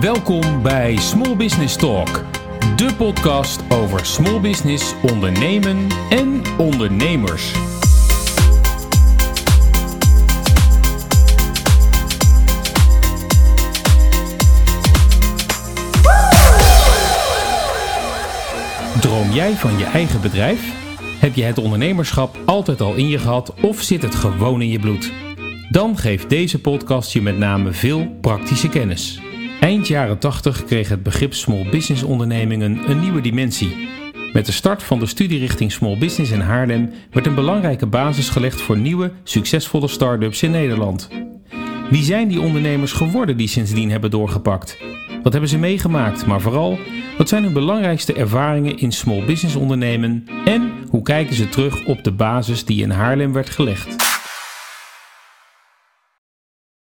Welkom bij Small Business Talk, de podcast over small business, ondernemen en ondernemers. Droom jij van je eigen bedrijf? Heb je het ondernemerschap altijd al in je gehad of zit het gewoon in je bloed? Dan geeft deze podcast je met name veel praktische kennis. Eind jaren 80 kreeg het begrip small business ondernemingen een nieuwe dimensie. Met de start van de studierichting Small Business in Haarlem werd een belangrijke basis gelegd voor nieuwe, succesvolle start-ups in Nederland. Wie zijn die ondernemers geworden die sindsdien hebben doorgepakt? Wat hebben ze meegemaakt, maar vooral, wat zijn hun belangrijkste ervaringen in small business ondernemen en hoe kijken ze terug op de basis die in Haarlem werd gelegd?